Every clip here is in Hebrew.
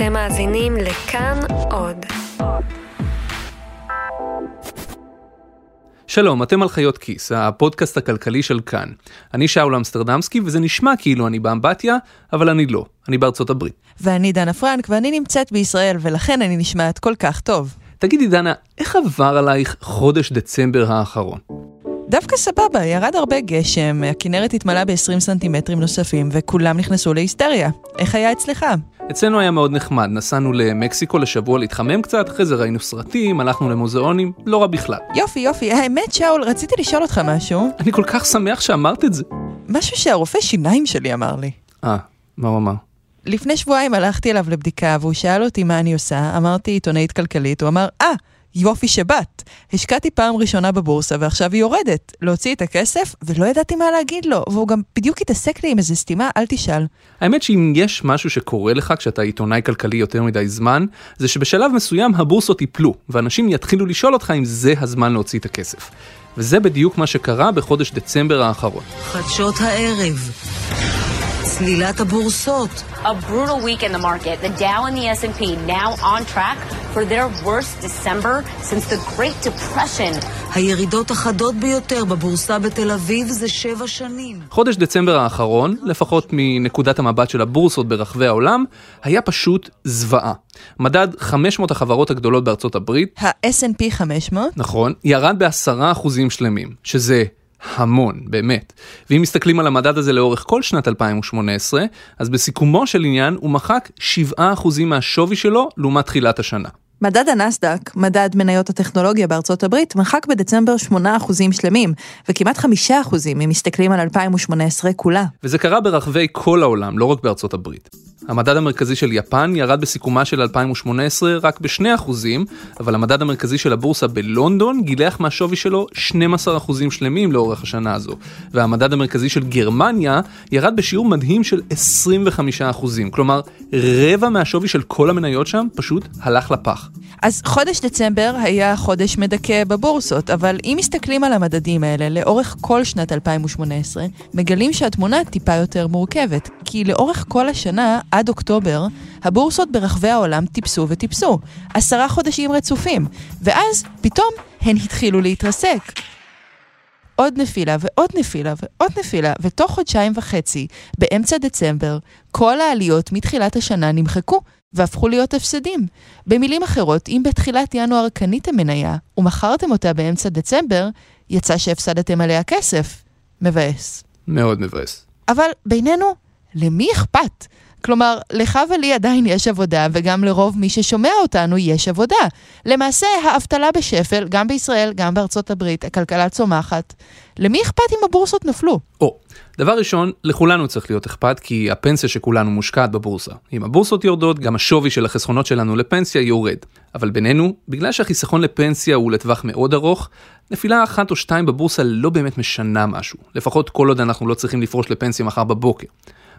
אתם מאזינים לכאן עוד. שלום, אתם על חיות כיס, הפודקאסט הכלכלי של כאן. אני שאול אמסטרדמסקי וזה נשמע כאילו אני באמבטיה, אבל אני לא, אני בארצות הברית. ואני דנה פרנק ואני נמצאת בישראל ולכן אני נשמעת כל כך טוב. תגידי דנה, איך עבר עלייך חודש דצמבר האחרון? דווקא סבבה, ירד הרבה גשם, הכנרת התמלאה ב-20 סנטימטרים נוספים וכולם נכנסו להיסטריה. איך היה אצלך? אצלנו היה מאוד נחמד, נסענו למקסיקו לשבוע להתחמם קצת, אחרי זה ראינו סרטים, הלכנו למוזיאונים, לא רע בכלל. יופי, יופי. האמת, שאול, רציתי לשאול אותך משהו. אני כל כך שמח שאמרת את זה. משהו שהרופא שיניים שלי אמר לי. אה, מה הוא אמר? לפני שבועיים הלכתי אליו לבדיקה והוא שאל אותי מה אני עושה, אמרתי עיתונאית כלכלית, הוא אמר, אה, ah, יופי שבאת. השקעתי פעם ראשונה בבורסה ועכשיו היא יורדת. להוציא את הכסף, ולא ידעתי מה להגיד לו, והוא גם בדיוק התעסק לי עם איזה סתימה, אל תשאל. האמת שאם יש משהו שקורה לך כשאתה עיתונאי כלכלי יותר מדי זמן, זה שבשלב מסוים הבורסות ייפלו, ואנשים יתחילו לשאול אותך אם זה הזמן להוציא את הכסף. וזה בדיוק מה שקרה בחודש דצמבר האחרון. חדשות הערב צלילת הבורסות. A brutal week in the market. The Dow and the S&P now on track for their worst December since the Great Depression. הירידות החדות ביותר בבורסה בתל אביב זה שבע שנים. חודש דצמבר האחרון, לפחות מנקודת המבט של הבורסות ברחבי העולם, היה פשוט זוועה. מדד 500 החברות הגדולות בארצות הברית, ה-S&P 500, נכון, ירד בעשרה אחוזים שלמים, שזה המון, באמת. ואם מסתכלים על המדד הזה לאורך כל שנת 2018, אז בסיכומו של עניין הוא מחק 7% מהשווי שלו לעומת תחילת השנה. מדד הנסדק, מדד מניות הטכנולוגיה בארצות הברית, מחק בדצמבר 8% שלמים, וכמעט 5% אם מסתכלים על 2018 כולה. וזה קרה ברחבי כל העולם, לא רק בארצות הברית. המדד המרכזי של יפן ירד בסיכומה של 2018 רק ב-2%, אבל המדד המרכזי של הבורסה בלונדון גילח מהשווי שלו 12% שלמים לאורך השנה הזו, והמדד המרכזי של גרמניה ירד בשיעור מדהים של 25%, כלומר רבע מהשווי של כל המניות שם פשוט הלך לפח. אז חודש דצמבר היה חודש מדכא בבורסות, אבל אם מסתכלים על המדדים האלה לאורך כל שנת 2018, מגלים שהתמונה טיפה יותר מורכבת, כי לאורך כל השנה, עד אוקטובר, הבורסות ברחבי העולם טיפסו וטיפסו, עשרה חודשים רצופים, ואז פתאום הן התחילו להתרסק. עוד נפילה ועוד נפילה ועוד נפילה, ותוך חודשיים וחצי, באמצע דצמבר, כל העליות מתחילת השנה נמחקו והפכו להיות הפסדים. במילים אחרות, אם בתחילת ינואר קניתם מניה ומכרתם אותה באמצע דצמבר, יצא שהפסדתם עליה כסף. מבאס. מאוד מבאס. אבל בינינו, למי אכפת? כלומר, לך ולי עדיין יש עבודה, וגם לרוב מי ששומע אותנו יש עבודה. למעשה, האבטלה בשפל, גם בישראל, גם בארצות הברית, הכלכלה צומחת. למי אכפת אם הבורסות נפלו? או, דבר ראשון, לכולנו צריך להיות אכפת, כי הפנסיה שכולנו מושקעת בבורסה. אם הבורסות יורדות, גם השווי של החסכונות שלנו לפנסיה יורד. אבל בינינו, בגלל שהחיסכון לפנסיה הוא לטווח מאוד ארוך, נפילה אחת או שתיים בבורסה לא באמת משנה משהו. לפחות כל עוד אנחנו לא צריכים לפרוש לפנסיה מחר בבוקר.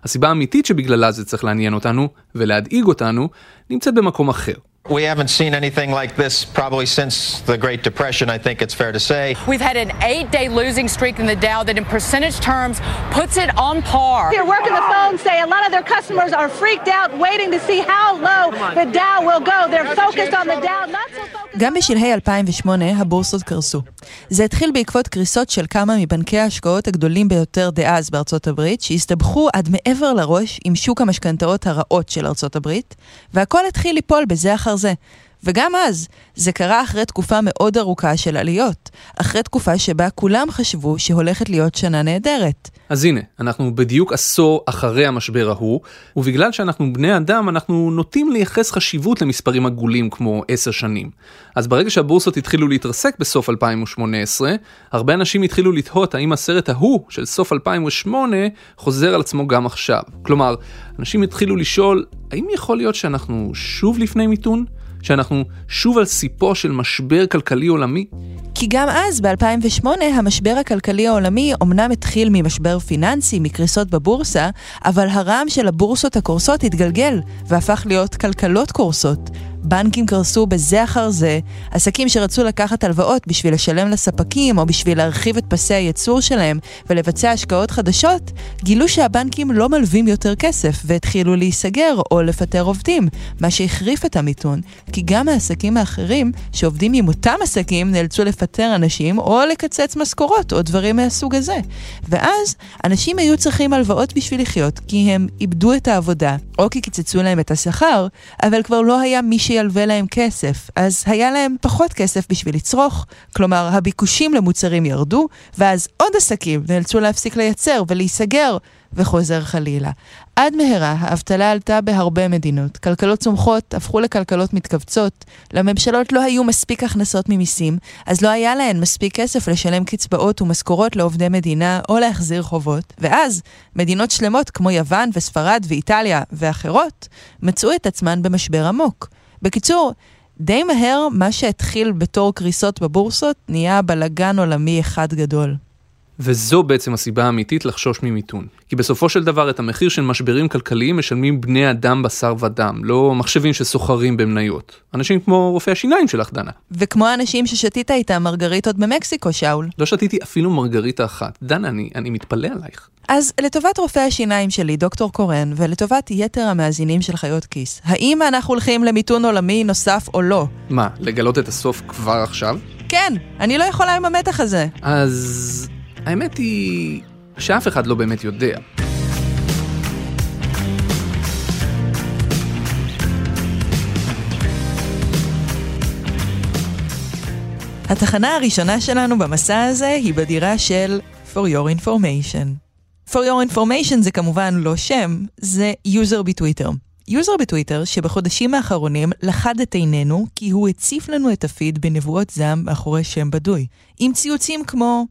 הסיבה האמיתית שבגללה זה צריך לעניין אותנו ולהדאיג אותנו, נמצאת במקום אחר. We haven't seen anything like this probably since the Great Depression, I think it's fair to say. We've had an eight day losing streak in the Dow that, in percentage terms, puts it on par. You're working the phone say a lot of their customers are freaked out, waiting to see how low the Dow will go. They're focused on the Dow, not so focused. גם בשלהי 2008 הבורסות קרסו. זה התחיל בעקבות קריסות של כמה מבנקי ההשקעות הגדולים ביותר דאז בארצות הברית, שהסתבכו עד מעבר לראש עם שוק המשכנתאות הרעות של ארצות הברית, והכל התחיל ליפול בזה אחר זה. וגם אז, זה קרה אחרי תקופה מאוד ארוכה של עליות, אחרי תקופה שבה כולם חשבו שהולכת להיות שנה נהדרת. אז הנה, אנחנו בדיוק עשור אחרי המשבר ההוא, ובגלל שאנחנו בני אדם, אנחנו נוטים לייחס חשיבות למספרים עגולים כמו 10 שנים. אז ברגע שהבורסות התחילו להתרסק בסוף 2018, הרבה אנשים התחילו לתהות האם הסרט ההוא של סוף 2008 חוזר על עצמו גם עכשיו. כלומר, אנשים התחילו לשאול, האם יכול להיות שאנחנו שוב לפני מיתון? שאנחנו שוב על סיפו של משבר כלכלי עולמי? כי גם אז, ב-2008, המשבר הכלכלי העולמי אומנם התחיל ממשבר פיננסי, מקריסות בבורסה, אבל הרעם של הבורסות הקורסות התגלגל, והפך להיות כלכלות קורסות. בנקים קרסו בזה אחר זה, עסקים שרצו לקחת הלוואות בשביל לשלם לספקים או בשביל להרחיב את פסי הייצור שלהם ולבצע השקעות חדשות, גילו שהבנקים לא מלווים יותר כסף והתחילו להיסגר או לפטר עובדים, מה שהחריף את המיתון, כי גם העסקים האחרים שעובדים עם אותם עסקים נאלצו לפטר אנשים או לקצץ משכורות או דברים מהסוג הזה. ואז אנשים היו צריכים הלוואות בשביל לחיות כי הם איבדו את העבודה או כי קיצצו להם את השכר, אבל כבר לא היה מי שילווה להם כסף, אז היה להם פחות כסף בשביל לצרוך, כלומר הביקושים למוצרים ירדו, ואז עוד עסקים נאלצו להפסיק לייצר ולהיסגר, וחוזר חלילה. עד מהרה האבטלה עלתה בהרבה מדינות, כלכלות צומחות הפכו לכלכלות מתכווצות, לממשלות לא היו מספיק הכנסות ממיסים, אז לא היה להן מספיק כסף לשלם קצבאות ומשכורות לעובדי מדינה או להחזיר חובות, ואז מדינות שלמות כמו יוון וספרד ואיטליה ואחרות מצאו את עצמן במשבר עמוק. בקיצור, די מהר מה שהתחיל בתור קריסות בבורסות נהיה בלגן עולמי אחד גדול. וזו בעצם הסיבה האמיתית לחשוש ממיתון. כי בסופו של דבר את המחיר של משברים כלכליים משלמים בני אדם בשר ודם, לא מחשבים שסוחרים במניות. אנשים כמו רופאי השיניים שלך, דנה. וכמו האנשים ששתית איתם מרגריטות במקסיקו, שאול. לא שתיתי אפילו מרגריטה אחת. דנה, אני, אני מתפלא עלייך. אז לטובת רופאי השיניים שלי, דוקטור קורן, ולטובת יתר המאזינים של חיות כיס, האם אנחנו הולכים למיתון עולמי נוסף או לא? מה, לגלות את הסוף כבר עכשיו? כן, אני לא יכולה עם המתח הזה. אז האמת היא שאף אחד לא באמת יודע. התחנה הראשונה שלנו במסע הזה היא בדירה של For Your Information. For Your Information זה כמובן לא שם, זה יוזר בטוויטר. יוזר בטוויטר שבחודשים האחרונים לכד את עינינו כי הוא הציף לנו את הפיד בנבואות זעם מאחורי שם בדוי. עם ציוצים כמו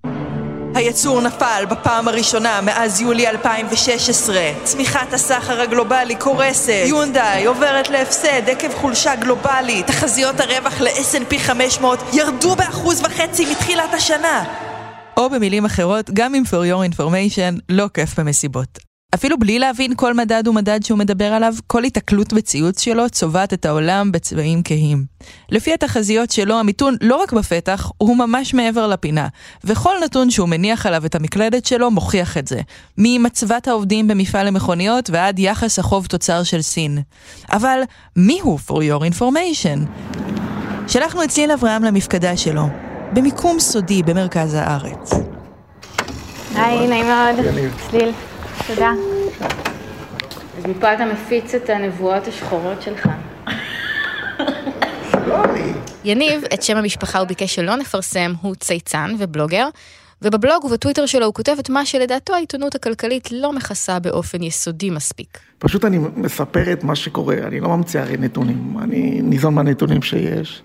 הייצור נפל בפעם הראשונה מאז יולי 2016. צמיחת הסחר הגלובלי קורסת. יונדאי עוברת להפסד עקב חולשה גלובלית. תחזיות הרווח ל-S&P 500 ירדו באחוז וחצי מתחילת השנה. או במילים אחרות, גם עם For Your Information, לא כיף במסיבות. אפילו בלי להבין כל מדד ומדד שהוא מדבר עליו, כל היתקלות בציוץ שלו צובעת את העולם בצבעים כהים. לפי התחזיות שלו, המיתון לא רק בפתח, הוא ממש מעבר לפינה. וכל נתון שהוא מניח עליו את המקלדת שלו מוכיח את זה. ממצבת העובדים במפעל למכוניות ועד יחס החוב תוצר של סין. אבל מי הוא for your information? שלחנו את צליל אברהם למפקדה שלו, במיקום סודי במרכז הארץ. היי, נעים מאוד. צליל. תודה. אז מפה אתה מפיץ את הנבואות השחורות שלך. יניב, את שם המשפחה הוא ביקש שלא נפרסם, הוא צייצן ובלוגר, ובבלוג ובטוויטר שלו הוא כותב את מה שלדעתו העיתונות הכלכלית לא מכסה באופן יסודי מספיק. פשוט אני מספר את מה שקורה, אני לא ממציא הרי נתונים, אני ניזון מהנתונים שיש.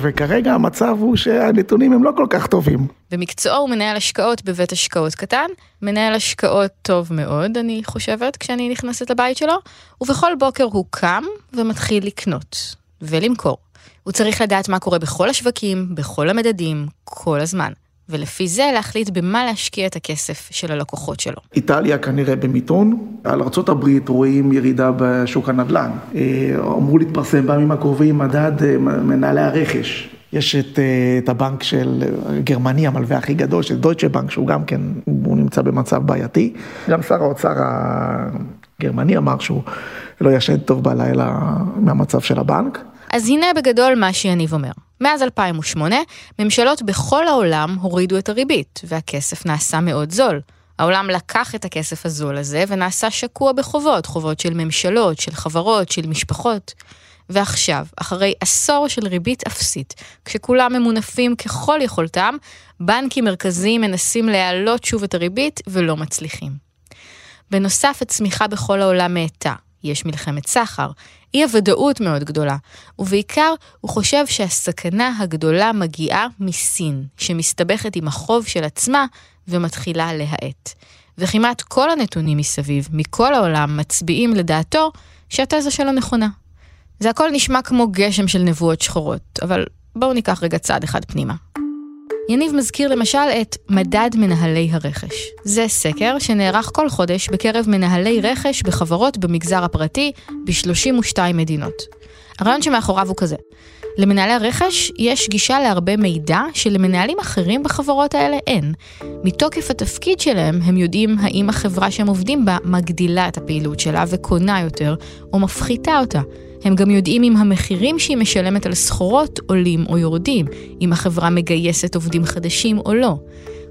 וכרגע המצב הוא שהנתונים הם לא כל כך טובים. במקצועו הוא מנהל השקעות בבית השקעות קטן, מנהל השקעות טוב מאוד, אני חושבת, כשאני נכנסת לבית שלו, ובכל בוקר הוא קם ומתחיל לקנות ולמכור. הוא צריך לדעת מה קורה בכל השווקים, בכל המדדים, כל הזמן. ולפי זה להחליט במה להשקיע את הכסף של הלקוחות שלו. איטליה כנראה במיתון, על ארה"ב רואים ירידה בשוק הנדל"ן. אה, אמור להתפרסם בימים הקרובים מדד אה, מנהלי הרכש. יש את, אה, את הבנק של גרמני, המלווה הכי גדול, של דויטשה בנק, שהוא גם כן, הוא נמצא במצב בעייתי. גם שר האוצר הגרמני אמר שהוא לא ישן טוב בלילה מהמצב של הבנק. אז הנה בגדול מה שיניב אומר. מאז 2008, ממשלות בכל העולם הורידו את הריבית, והכסף נעשה מאוד זול. העולם לקח את הכסף הזול הזה ונעשה שקוע בחובות, חובות של ממשלות, של חברות, של משפחות. ועכשיו, אחרי עשור של ריבית אפסית, כשכולם ממונפים ככל יכולתם, בנקים מרכזיים מנסים להעלות שוב את הריבית ולא מצליחים. בנוסף, הצמיחה בכל העולם מאטה. יש מלחמת סחר, אי הוודאות מאוד גדולה, ובעיקר הוא חושב שהסכנה הגדולה מגיעה מסין, שמסתבכת עם החוב של עצמה ומתחילה להאט. וכמעט כל הנתונים מסביב, מכל העולם, מצביעים לדעתו שהתזה שלו נכונה. זה הכל נשמע כמו גשם של נבואות שחורות, אבל בואו ניקח רגע צעד אחד פנימה. יניב מזכיר למשל את מדד מנהלי הרכש. זה סקר שנערך כל חודש בקרב מנהלי רכש בחברות במגזר הפרטי ב-32 מדינות. הרעיון שמאחוריו הוא כזה. למנהלי הרכש יש גישה להרבה מידע שלמנהלים אחרים בחברות האלה אין. מתוקף התפקיד שלהם, הם יודעים האם החברה שהם עובדים בה מגדילה את הפעילות שלה וקונה יותר, או מפחיתה אותה. הם גם יודעים אם המחירים שהיא משלמת על סחורות עולים או יורדים, אם החברה מגייסת עובדים חדשים או לא.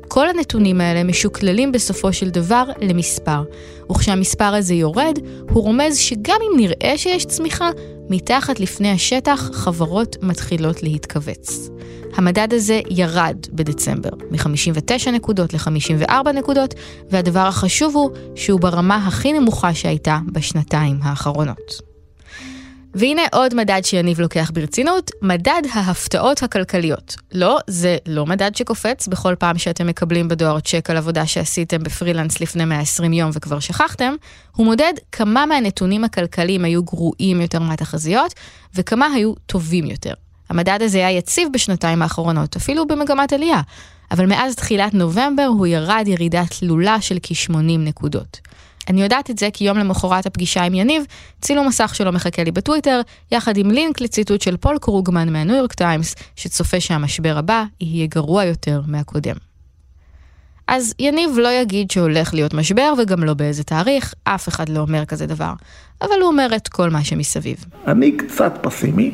כל הנתונים האלה משוקללים בסופו של דבר למספר, וכשהמספר הזה יורד, הוא רומז שגם אם נראה שיש צמיחה, מתחת לפני השטח חברות מתחילות להתכווץ. המדד הזה ירד בדצמבר, מ-59 נקודות ל-54 נקודות, והדבר החשוב הוא שהוא ברמה הכי נמוכה שהייתה בשנתיים האחרונות. והנה עוד מדד שיניב לוקח ברצינות, מדד ההפתעות הכלכליות. לא, זה לא מדד שקופץ בכל פעם שאתם מקבלים בדואר צ'ק על עבודה שעשיתם בפרילנס לפני 120 יום וכבר שכחתם, הוא מודד כמה מהנתונים הכלכליים היו גרועים יותר מהתחזיות, וכמה היו טובים יותר. המדד הזה היה יציב בשנתיים האחרונות, אפילו במגמת עלייה, אבל מאז תחילת נובמבר הוא ירד ירידה תלולה של כ-80 נקודות. אני יודעת את זה כי יום למחרת הפגישה עם יניב, צילום מסך שלו מחכה לי בטוויטר, יחד עם לינק לציטוט של פול קרוגמן מהניו יורק טיימס, שצופה שהמשבר הבא יהיה גרוע יותר מהקודם. אז יניב לא יגיד שהולך להיות משבר וגם לא באיזה תאריך, אף אחד לא אומר כזה דבר. אבל הוא אומר את כל מה שמסביב. אני קצת פסימי,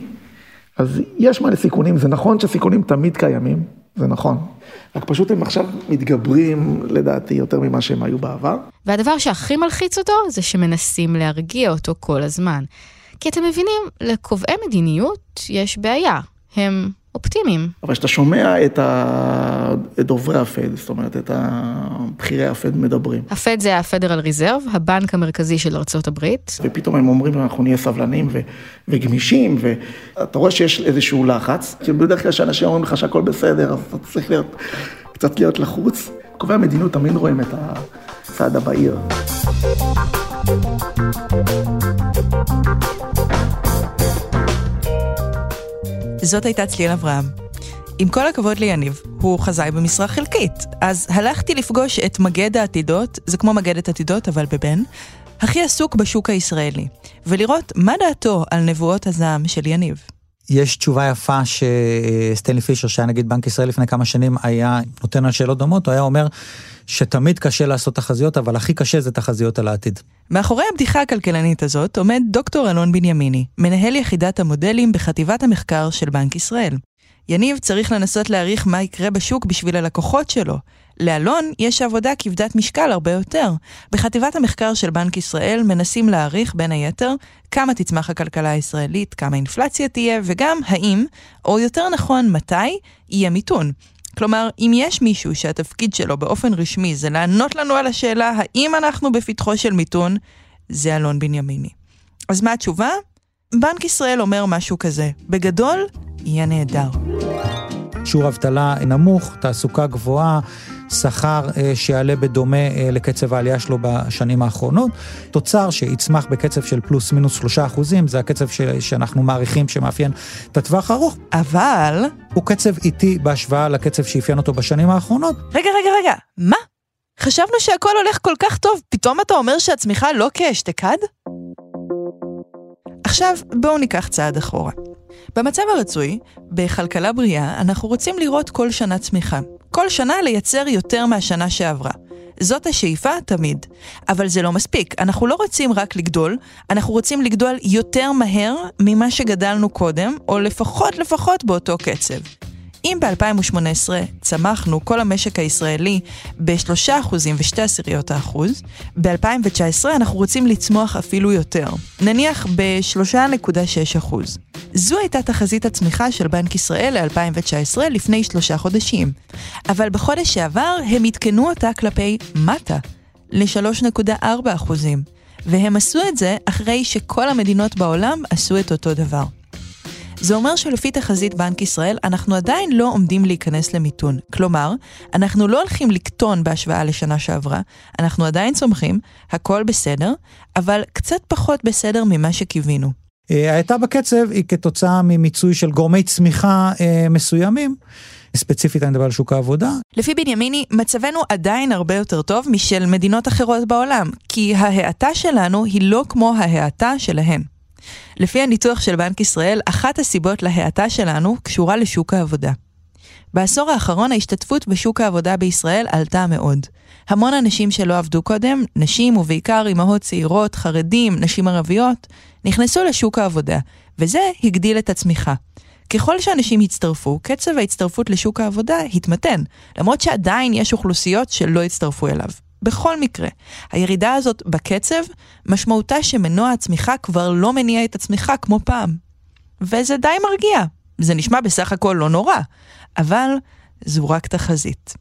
אז יש מלא סיכונים, זה נכון שסיכונים תמיד קיימים, זה נכון. רק פשוט הם עכשיו מתגברים, לדעתי, יותר ממה שהם היו בעבר. והדבר שהכי מלחיץ אותו, זה שמנסים להרגיע אותו כל הזמן. כי אתם מבינים, לקובעי מדיניות יש בעיה. הם אופטימיים. אבל כשאתה שומע את, ה... את דוברי הפד, זאת אומרת, את בכירי הפד מדברים. הפד זה ה-Federal Reserve, הבנק המרכזי של ארה"ב. ופתאום הם אומרים, אנחנו נהיה סבלנים ו... וגמישים, ואתה רואה שיש איזשהו לחץ, שבדרך כלל כשאנשים אומרים לך שהכל בסדר, אז אתה צריך להיות, קצת להיות לחוץ. קובעי המדיניות תמיד רואים את הצד הבהיר. זאת הייתה צליל אברהם. עם כל הכבוד ליניב, הוא חזאי במשרה חלקית, אז הלכתי לפגוש את מגד העתידות, זה כמו מגדת עתידות אבל בבן, הכי עסוק בשוק הישראלי, ולראות מה דעתו על נבואות הזעם של יניב. יש תשובה יפה שסטנלי פישר, שהיה נגיד בנק ישראל לפני כמה שנים, היה נותן על שאלות דומות, הוא היה אומר שתמיד קשה לעשות תחזיות, אבל הכי קשה זה תחזיות על העתיד. מאחורי הבדיחה הכלכלנית הזאת עומד דוקטור אלון בנימיני, מנהל יחידת המודלים בחטיבת המחקר של בנק ישראל. יניב צריך לנסות להעריך מה יקרה בשוק בשביל הלקוחות שלו. לאלון יש עבודה כבדת משקל הרבה יותר. בחטיבת המחקר של בנק ישראל מנסים להעריך, בין היתר, כמה תצמח הכלכלה הישראלית, כמה אינפלציה תהיה, וגם האם, או יותר נכון, מתי, יהיה מיתון. כלומר, אם יש מישהו שהתפקיד שלו באופן רשמי זה לענות לנו על השאלה האם אנחנו בפתחו של מיתון, זה אלון בנימיני. אז מה התשובה? בנק ישראל אומר משהו כזה, בגדול, יהיה נהדר. שיעור אבטלה נמוך, תעסוקה גבוהה, שכר אה, שיעלה בדומה אה, לקצב העלייה שלו בשנים האחרונות, תוצר שיצמח בקצב של פלוס מינוס שלושה אחוזים, זה הקצב ש, שאנחנו מעריכים שמאפיין את הטווח הארוך. אבל... הוא קצב איטי בהשוואה לקצב שאפיין אותו בשנים האחרונות. רגע, רגע, רגע, מה? חשבנו שהכל הולך כל כך טוב, פתאום אתה אומר שהצמיחה לא כאשתקד? עכשיו, בואו ניקח צעד אחורה. במצב הרצוי, בכלכלה בריאה, אנחנו רוצים לראות כל שנה צמיחה. כל שנה לייצר יותר מהשנה שעברה. זאת השאיפה תמיד. אבל זה לא מספיק, אנחנו לא רוצים רק לגדול, אנחנו רוצים לגדול יותר מהר ממה שגדלנו קודם, או לפחות לפחות באותו קצב. אם ב-2018 צמחנו כל המשק הישראלי ב-3% ו-2 עשיריות האחוז, ב-2019 אנחנו רוצים לצמוח אפילו יותר, נניח ב-3.6%. זו הייתה תחזית הצמיחה של בנק ישראל ל-2019 לפני שלושה חודשים. אבל בחודש שעבר הם עדכנו אותה כלפי מטה, ל-3.4%. והם עשו את זה אחרי שכל המדינות בעולם עשו את אותו דבר. זה אומר שלפי תחזית בנק ישראל, אנחנו עדיין לא עומדים להיכנס למיתון. כלומר, אנחנו לא הולכים לקטון בהשוואה לשנה שעברה, אנחנו עדיין צומחים, הכל בסדר, אבל קצת פחות בסדר ממה שקיווינו. ההאטה בקצב היא כתוצאה ממיצוי של גורמי צמיחה אה, מסוימים. ספציפית אני מדבר על שוק העבודה. לפי בנימיני, מצבנו עדיין הרבה יותר טוב משל מדינות אחרות בעולם, כי ההאטה שלנו היא לא כמו ההאטה שלהן. לפי הניתוח של בנק ישראל, אחת הסיבות להאטה שלנו קשורה לשוק העבודה. בעשור האחרון ההשתתפות בשוק העבודה בישראל עלתה מאוד. המון אנשים שלא עבדו קודם, נשים ובעיקר אמהות צעירות, חרדים, נשים ערביות, נכנסו לשוק העבודה, וזה הגדיל את הצמיחה. ככל שאנשים הצטרפו, קצב ההצטרפות לשוק העבודה התמתן, למרות שעדיין יש אוכלוסיות שלא הצטרפו אליו. בכל מקרה, הירידה הזאת בקצב, משמעותה שמנוע הצמיחה כבר לא מניע את הצמיחה כמו פעם. וזה די מרגיע. זה נשמע בסך הכל לא נורא, אבל זו רק תחזית.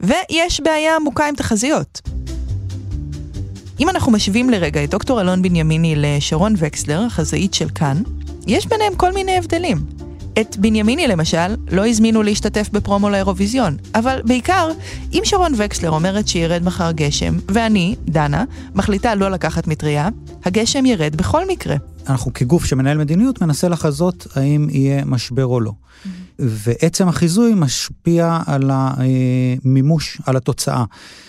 ויש בעיה עמוקה עם תחזיות. אם אנחנו משווים לרגע את דוקטור אלון בנימיני לשרון וקסלר, החזאית של כאן, יש ביניהם כל מיני הבדלים. את בנימיני למשל לא הזמינו להשתתף בפרומו לאירוויזיון, אבל בעיקר, אם שרון וקסלר אומרת שירד מחר גשם, ואני, דנה, מחליטה לא לקחת מטריה, הגשם ירד בכל מקרה. אנחנו כגוף שמנהל מדיניות מנסה לחזות האם יהיה משבר או לא. ועצם החיזוי משפיע על המימוש, על התוצאה.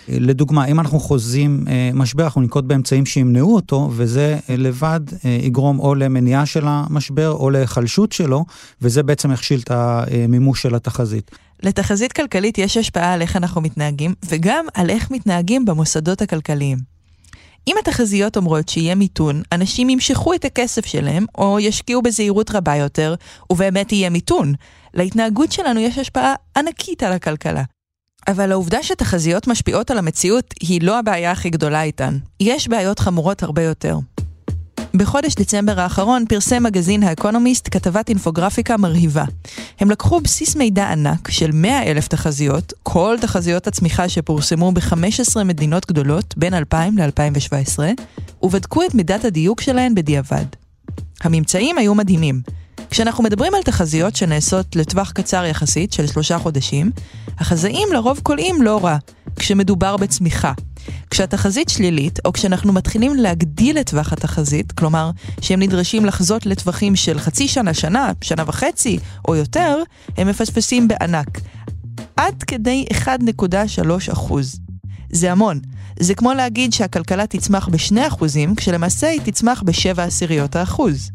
לדוגמה, אם אנחנו חוזים אה, משבר, אנחנו ננקוט באמצעים שימנעו אותו, וזה לבד אה, יגרום או למניעה של המשבר או להיחלשות שלו, וזה בעצם יכשיל את המימוש של התחזית. לתחזית כלכלית יש השפעה על איך אנחנו מתנהגים, וגם על איך מתנהגים במוסדות הכלכליים. אם התחזיות אומרות שיהיה מיתון, אנשים ימשכו את הכסף שלהם, או ישקיעו בזהירות רבה יותר, ובאמת יהיה מיתון. להתנהגות שלנו יש השפעה ענקית על הכלכלה. אבל העובדה שתחזיות משפיעות על המציאות היא לא הבעיה הכי גדולה איתן. יש בעיות חמורות הרבה יותר. בחודש דצמבר האחרון פרסם מגזין האקונומיסט כתבת אינפוגרפיקה מרהיבה. הם לקחו בסיס מידע ענק של 100 אלף תחזיות, כל תחזיות הצמיחה שפורסמו ב-15 מדינות גדולות בין 2000 ל-2017, ובדקו את מידת הדיוק שלהן בדיעבד. הממצאים היו מדהימים. כשאנחנו מדברים על תחזיות שנעשות לטווח קצר יחסית, של שלושה חודשים, החזאים לרוב קולעים לא רע, כשמדובר בצמיחה. כשהתחזית שלילית, או כשאנחנו מתחילים להגדיל את טווח התחזית, כלומר, שהם נדרשים לחזות לטווחים של חצי שנה, שנה, שנה וחצי, או יותר, הם מפספסים בענק. עד כדי 1.3 אחוז. זה המון. זה כמו להגיד שהכלכלה תצמח ב-2 אחוזים, כשלמעשה היא תצמח ב-7 עשיריות האחוז.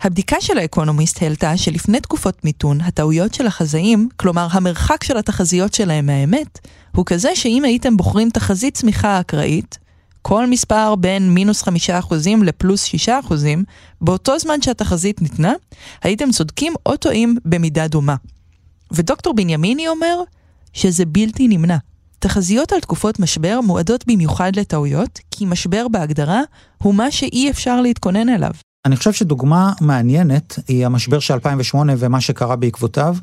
הבדיקה של האקונומיסט העלתה שלפני תקופות מיתון, הטעויות של החזאים, כלומר המרחק של התחזיות שלהם מהאמת, הוא כזה שאם הייתם בוחרים תחזית צמיחה אקראית, כל מספר בין מינוס חמישה אחוזים לפלוס שישה אחוזים, באותו זמן שהתחזית ניתנה, הייתם צודקים או טועים במידה דומה. ודוקטור בנימיני אומר שזה בלתי נמנע. תחזיות על תקופות משבר מועדות במיוחד לטעויות, כי משבר בהגדרה הוא מה שאי אפשר להתכונן אליו. אני חושב שדוגמה מעניינת היא המשבר של 2008 ומה שקרה בעקבותיו.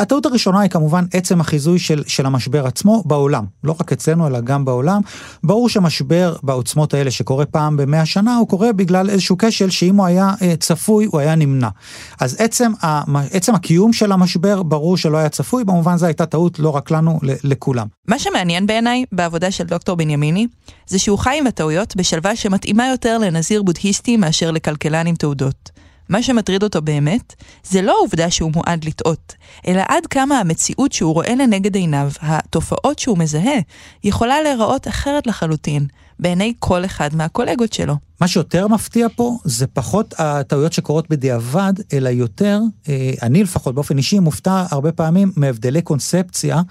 הטעות הראשונה היא כמובן עצם החיזוי של, של המשבר עצמו בעולם, לא רק אצלנו אלא גם בעולם. ברור שמשבר בעוצמות האלה שקורה פעם במאה שנה, הוא קורה בגלל איזשהו כשל שאם הוא היה אה, צפוי, הוא היה נמנע. אז עצם, עצם הקיום של המשבר, ברור שלא היה צפוי, במובן זה הייתה טעות לא רק לנו, לכולם. מה שמעניין בעיניי בעבודה של דוקטור בנימיני, זה שהוא חי עם הטעויות בשלווה שמתאימה יותר לנזיר בודהיסטי מאשר לכלכלן עם תעודות. מה שמטריד אותו באמת, זה לא העובדה שהוא מועד לטעות, אלא עד כמה המציאות שהוא רואה לנגד עיניו, התופעות שהוא מזהה, יכולה להיראות אחרת לחלוטין, בעיני כל אחד מהקולגות שלו. מה שיותר מפתיע פה זה פחות הטעויות שקורות בדיעבד, אלא יותר, אה, אני לפחות באופן אישי מופתע הרבה פעמים מהבדלי קונספציה.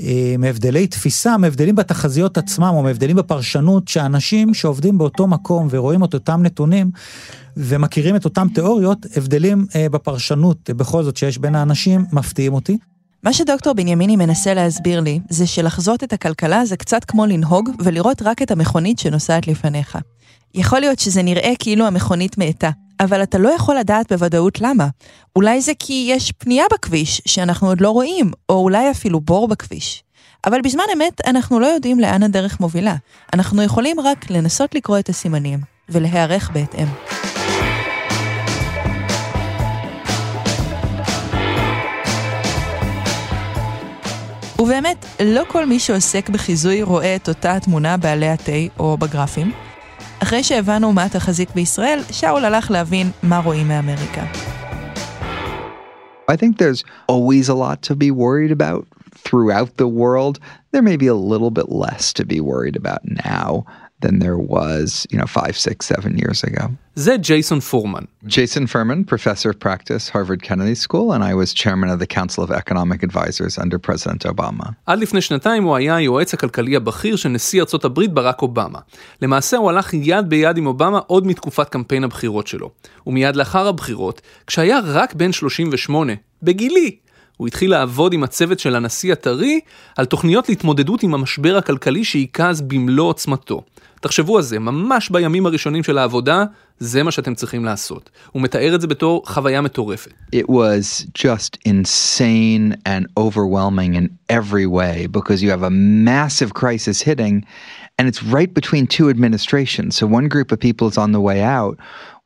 אה, מהבדלי תפיסה, מהבדלים בתחזיות עצמם או מהבדלים בפרשנות שאנשים שעובדים באותו מקום ורואים את אותם נתונים ומכירים את אותם תיאוריות, הבדלים אה, בפרשנות בכל זאת שיש בין האנשים מפתיעים אותי. מה שדוקטור בנימיני מנסה להסביר לי, זה שלחזות את הכלכלה זה קצת כמו לנהוג ולראות רק את המכונית שנוסעת לפניך. יכול להיות שזה נראה כאילו המכונית מאטה, אבל אתה לא יכול לדעת בוודאות למה. אולי זה כי יש פנייה בכביש שאנחנו עוד לא רואים, או אולי אפילו בור בכביש. אבל בזמן אמת אנחנו לא יודעים לאן הדרך מובילה. אנחנו יכולים רק לנסות לקרוא את הסימנים, ולהיערך בהתאם. ובאמת, לא כל מי שעוסק בחיזוי רואה את אותה התמונה בעלי התה או בגרפים. אחרי שהבנו מה התחזית בישראל, שאול הלך להבין מה רואים מאמריקה. I think there's always a lot to be worried about throughout the world. There may be a little bit less to be worried about now Than there was, you know, five, six, seven years ago. זה ג'ייסון פורמן. Jason Furman, professor of practice, Harvard Kennedy School, and I was chairman of the Council of Economic Advisors under President Obama. עד לפני שנתיים הוא היה היועץ הכלכלי הבכיר של נשיא ארצות הברית ברק אובמה. למעשה הוא הלך יד ביד עם אובמה עוד מתקופת קמפיין הבחירות שלו. ומיד לאחר הבחירות, כשהיה רק בן 38, בגילי, הוא התחיל לעבוד עם הצוות של הנשיא הטרי על תוכניות להתמודדות עם המשבר הכלכלי שהיכה אז במלוא עוצמתו. תחשבו על זה, ממש בימים הראשונים של העבודה, זה מה שאתם צריכים לעשות. הוא מתאר את זה בתור חוויה מטורפת. It was just insane and overwhelming in every way because you have a massive crisis hitting and it's right between two administrations. So one group of people is on the way out.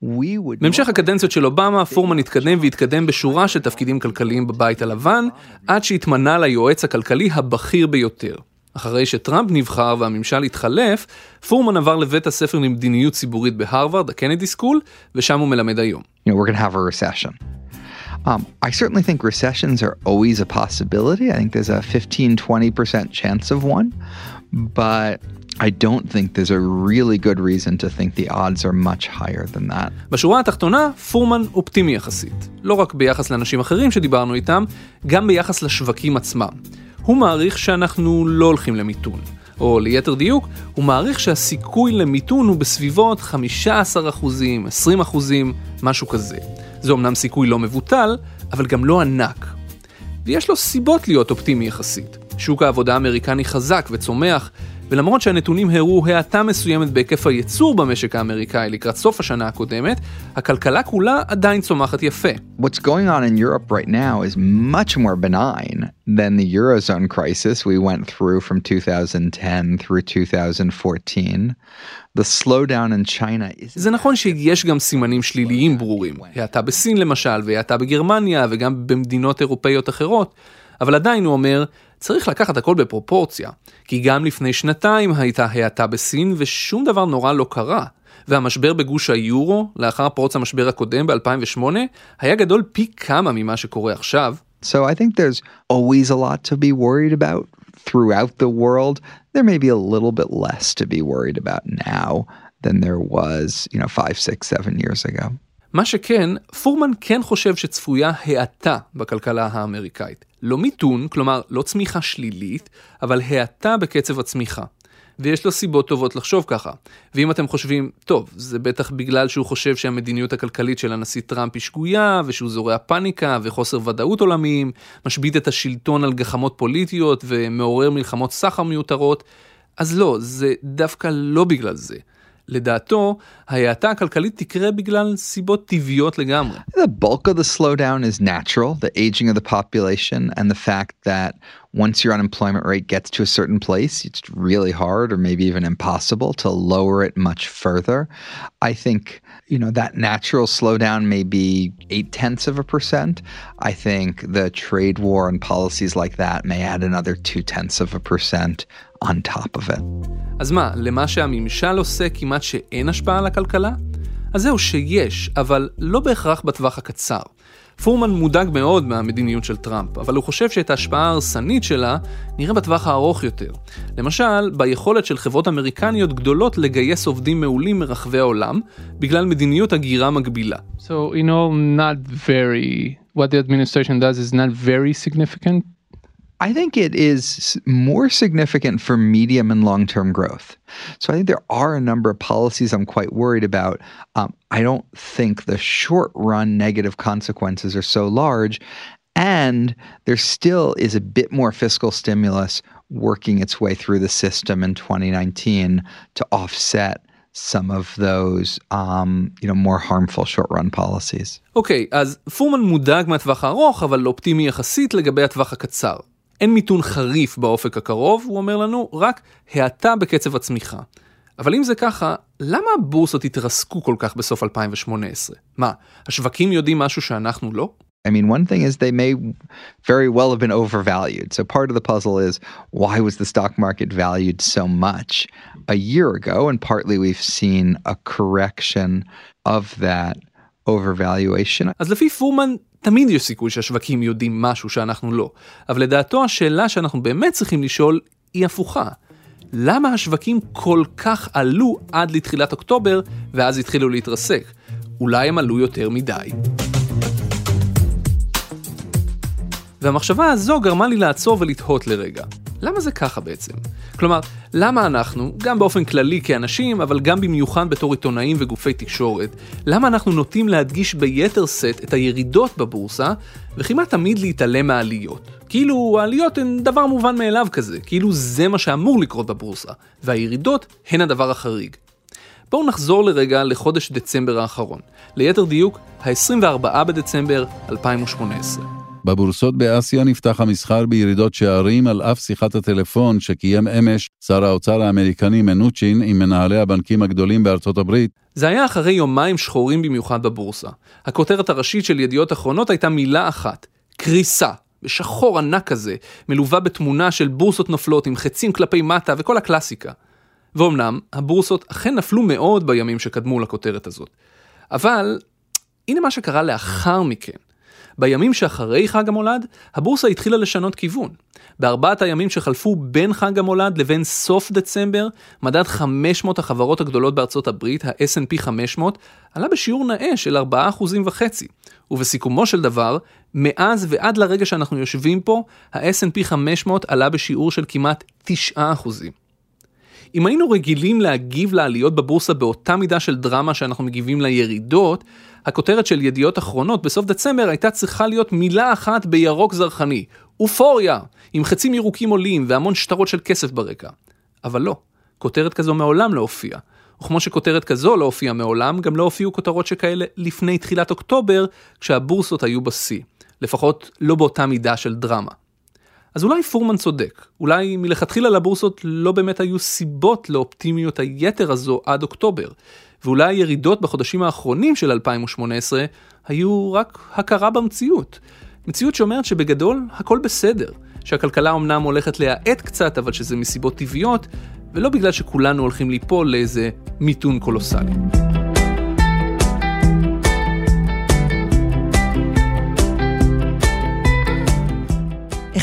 We would בהמשך הקדנציות של אובמה, פורמן התקדם והתקדם בשורה של תפקידים כלכליים בבית הלבן, עד שהתמנה ליועץ הכלכלי הבכיר ביותר. אחרי שטראמפ נבחר והממשל התחלף, פורמן עבר לבית הספר למדיניות ציבורית בהרווארד, הקנדי סקול, ושם הוא מלמד היום. you know, we're going to have a recession. Um, I certainly think recessions are always a possibility. I think there's a 15, 20% chance of one, but I don't think there's a really good reason to think the odds are much higher than that. בשורה התחתונה, פורמן אופטימי יחסית. לא רק ביחס לאנשים אחרים שדיברנו איתם, גם ביחס לשווקים עצמם. הוא מעריך שאנחנו לא הולכים למיתון. או ליתר דיוק, הוא מעריך שהסיכוי למיתון הוא בסביבות 15 אחוזים, 20 אחוזים, משהו כזה. זה אמנם סיכוי לא מבוטל, אבל גם לא ענק. ויש לו סיבות להיות אופטימי יחסית. שוק העבודה האמריקני חזק וצומח, ולמרות שהנתונים הראו האטה מסוימת בהיקף הייצור במשק האמריקאי לקראת סוף השנה הקודמת, הכלכלה כולה עדיין צומחת יפה. What's going on in Europe right now is much more benign than the Eurozone crisis we went through from 2010 through 2014. The slowdown in China is... זה נכון שיש גם סימנים שליליים ברורים, האטה בסין למשל, והאטה בגרמניה וגם במדינות אירופאיות אחרות, אבל עדיין הוא אומר, צריך לקחת הכל בפרופורציה, כי גם לפני שנתיים הייתה האטה בסין ושום דבר נורא לא קרה. והמשבר בגוש היורו, לאחר פרוץ המשבר הקודם ב-2008, היה גדול פי כמה ממה שקורה עכשיו. So I think there's always a lot to be worried about throughout the world. There may be a little bit less to be worried about now than there was, you know, five, six, seven years ago. מה שכן, פורמן כן חושב שצפויה האטה בכלכלה האמריקאית. לא מיתון, כלומר לא צמיחה שלילית, אבל האטה בקצב הצמיחה. ויש לו סיבות טובות לחשוב ככה. ואם אתם חושבים, טוב, זה בטח בגלל שהוא חושב שהמדיניות הכלכלית של הנשיא טראמפ היא שגויה, ושהוא זורע פאניקה וחוסר ודאות עולמיים, משבית את השלטון על גחמות פוליטיות ומעורר מלחמות סחר מיותרות, אז לא, זה דווקא לא בגלל זה. לדעתו, ההאטה הכלכלית תקרה בגלל סיבות טבעיות לגמרי. The bulk of the slowdown is natural, the aging of the population and the fact that once your unemployment rate gets to a certain place, it's really hard or maybe even impossible to lower it much further. I think, you know, that natural slowdown may be eight tenths of a percent. I think the trade war and policies like that may add another two tenths of a percent on top of it. אז מה, למה שהממשל עושה כמעט שאין השפעה על הכלכלה? אז זהו שיש, אבל לא בהכרח בטווח הקצר. פורמן מודאג מאוד מהמדיניות של טראמפ, אבל הוא חושב שאת ההשפעה ההרסנית שלה נראה בטווח הארוך יותר. למשל, ביכולת של חברות אמריקניות גדולות לגייס עובדים מעולים מרחבי העולם, בגלל מדיניות הגירה מגבילה. So, you know, not very, what the administration does is not very significant. I think it is more significant for medium and long term growth. So I think there are a number of policies I'm quite worried about. Um, I don't think the short run negative consequences are so large. And there still is a bit more fiscal stimulus working its way through the system in 2019 to offset some of those um, you know, more harmful short run policies. אוקיי, okay, אז פורמן מודאג מהטווח הארוך, אבל אופטימי יחסית לגבי הטווח הקצר. אין מיתון חריף באופק הקרוב, הוא אומר לנו, רק האטה בקצב הצמיחה. אבל אם זה ככה, למה הבורסות התרסקו כל כך בסוף 2018? מה, השווקים יודעים משהו שאנחנו לא? I mean, one thing is they may very well have been overvalued. So part of the puzzle is why was the stock market valued so much a year ago? And partly we've seen a correction of that overvaluation. אז לפי פורמן, תמיד יש סיכוי שהשווקים יודעים משהו שאנחנו לא. אבל לדעתו השאלה שאנחנו באמת צריכים לשאול היא הפוכה. למה השווקים כל כך עלו עד לתחילת אוקטובר ואז התחילו להתרסק? אולי הם עלו יותר מדי. והמחשבה הזו גרמה לי לעצור ולתהות לרגע. למה זה ככה בעצם? כלומר, למה אנחנו, גם באופן כללי כאנשים, אבל גם במיוחד בתור עיתונאים וגופי תקשורת, למה אנחנו נוטים להדגיש ביתר שאת את הירידות בבורסה, וכמעט תמיד להתעלם מהעליות? כאילו העליות הן דבר מובן מאליו כזה, כאילו זה מה שאמור לקרות בבורסה, והירידות הן הדבר החריג. בואו נחזור לרגע לחודש דצמבר האחרון, ליתר דיוק, ה-24 בדצמבר 2018. בבורסות באסיה נפתח המסחר בירידות שערים על אף שיחת הטלפון שקיים אמש שר האוצר האמריקני מנוצ'ין עם מנהלי הבנקים הגדולים בארצות הברית. זה היה אחרי יומיים שחורים במיוחד בבורסה. הכותרת הראשית של ידיעות אחרונות הייתה מילה אחת, קריסה. בשחור ענק כזה, מלווה בתמונה של בורסות נופלות עם חצים כלפי מטה וכל הקלאסיקה. ואומנם, הבורסות אכן נפלו מאוד בימים שקדמו לכותרת הזאת. אבל, הנה מה שקרה לאחר מכן. בימים שאחרי חג המולד, הבורסה התחילה לשנות כיוון. בארבעת הימים שחלפו בין חג המולד לבין סוף דצמבר, מדד 500 החברות הגדולות בארצות הברית, ה-S&P 500, עלה בשיעור נאה של 4.5%. ובסיכומו של דבר, מאז ועד לרגע שאנחנו יושבים פה, ה-S&P 500 עלה בשיעור של כמעט 9%. אם היינו רגילים להגיב לעליות בבורסה באותה מידה של דרמה שאנחנו מגיבים לירידות, הכותרת של ידיעות אחרונות בסוף דצמבר הייתה צריכה להיות מילה אחת בירוק זרחני, אופוריה, עם חצים ירוקים עולים והמון שטרות של כסף ברקע. אבל לא, כותרת כזו מעולם לא הופיעה. וכמו שכותרת כזו לא הופיעה מעולם, גם לא הופיעו כותרות שכאלה לפני תחילת אוקטובר, כשהבורסות היו בשיא. לפחות לא באותה מידה של דרמה. אז אולי פורמן צודק, אולי מלכתחילה לבורסות לא באמת היו סיבות לאופטימיות היתר הזו עד אוקטובר, ואולי הירידות בחודשים האחרונים של 2018 היו רק הכרה במציאות. מציאות שאומרת שבגדול הכל בסדר, שהכלכלה אמנם הולכת להאט קצת, אבל שזה מסיבות טבעיות, ולא בגלל שכולנו הולכים ליפול לאיזה מיתון קולוסלי.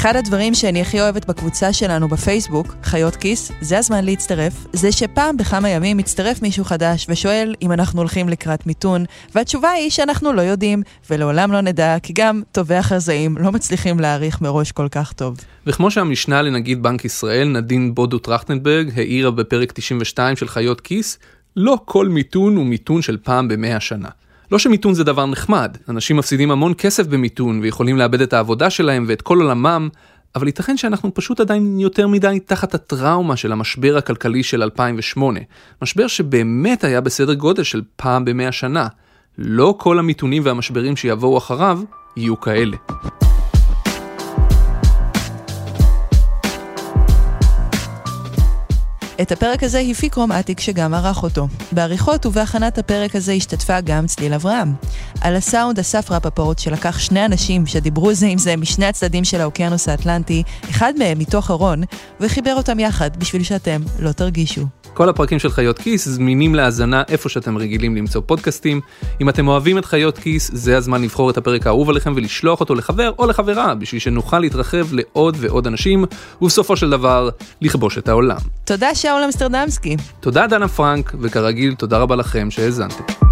אחד הדברים שאני הכי אוהבת בקבוצה שלנו בפייסבוק, חיות כיס, זה הזמן להצטרף, זה שפעם בכמה ימים מצטרף מישהו חדש ושואל אם אנחנו הולכים לקראת מיתון, והתשובה היא שאנחנו לא יודעים, ולעולם לא נדע, כי גם טובי החזאים לא מצליחים להעריך מראש כל כך טוב. וכמו שהמשנה לנגיד בנק ישראל, נדין בודו טרכטנברג, העירה בפרק 92 של חיות כיס, לא כל מיתון הוא מיתון של פעם במאה שנה. לא שמיתון זה דבר נחמד, אנשים מפסידים המון כסף במיתון ויכולים לאבד את העבודה שלהם ואת כל עולמם, אבל ייתכן שאנחנו פשוט עדיין יותר מדי תחת הטראומה של המשבר הכלכלי של 2008. משבר שבאמת היה בסדר גודל של פעם במאה שנה. לא כל המיתונים והמשברים שיבואו אחריו יהיו כאלה. את הפרק הזה הפיק רום אטיק שגם ערך אותו. בעריכות ובהכנת הפרק הזה השתתפה גם צליל אברהם. על הסאונד אסף רפפורט שלקח שני אנשים שדיברו זה עם זה משני הצדדים של האוקיינוס האטלנטי, אחד מהם מתוך ארון, וחיבר אותם יחד בשביל שאתם לא תרגישו. כל הפרקים של חיות כיס זמינים להאזנה איפה שאתם רגילים למצוא פודקאסטים. אם אתם אוהבים את חיות כיס, זה הזמן לבחור את הפרק האהוב עליכם ולשלוח אותו לחבר או לחברה, בשביל שנוכל להתרחב לעוד ועוד אנשים, ובסופו של דבר, לכבוש את העולם. תודה שאול אמסטרדמסקי. תודה דנה פרנק, וכרגיל, תודה רבה לכם שהאזנתם.